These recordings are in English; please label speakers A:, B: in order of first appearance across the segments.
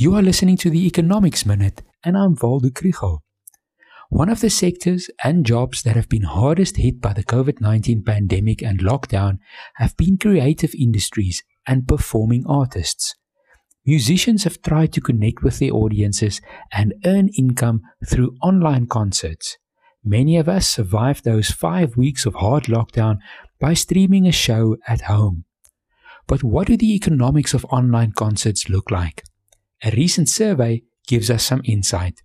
A: You are listening to the Economics Minute, and I'm Waldo Krugell. One of the sectors and jobs that have been hardest hit by the COVID 19 pandemic and lockdown have been creative industries and performing artists. Musicians have tried to connect with their audiences and earn income through online concerts. Many of us survived those five weeks of hard lockdown by streaming a show at home. But what do the economics of online concerts look like? A recent survey gives us some insight.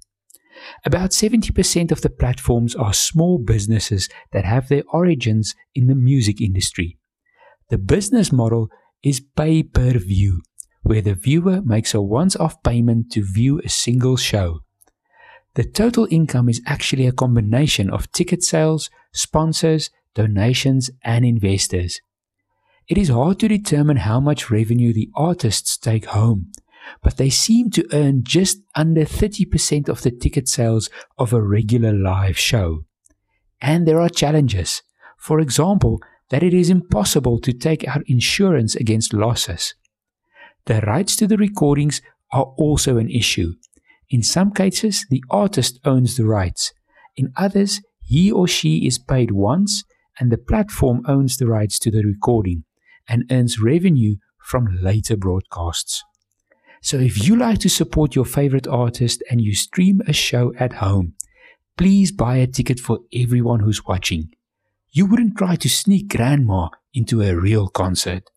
A: About 70% of the platforms are small businesses that have their origins in the music industry. The business model is pay per view, where the viewer makes a once off payment to view a single show. The total income is actually a combination of ticket sales, sponsors, donations, and investors. It is hard to determine how much revenue the artists take home but they seem to earn just under 30% of the ticket sales of a regular live show. And there are challenges. For example, that it is impossible to take out insurance against losses. The rights to the recordings are also an issue. In some cases, the artist owns the rights. In others, he or she is paid once and the platform owns the rights to the recording and earns revenue from later broadcasts. So if you like to support your favorite artist and you stream a show at home, please buy a ticket for everyone who's watching. You wouldn't try to sneak grandma into a real concert.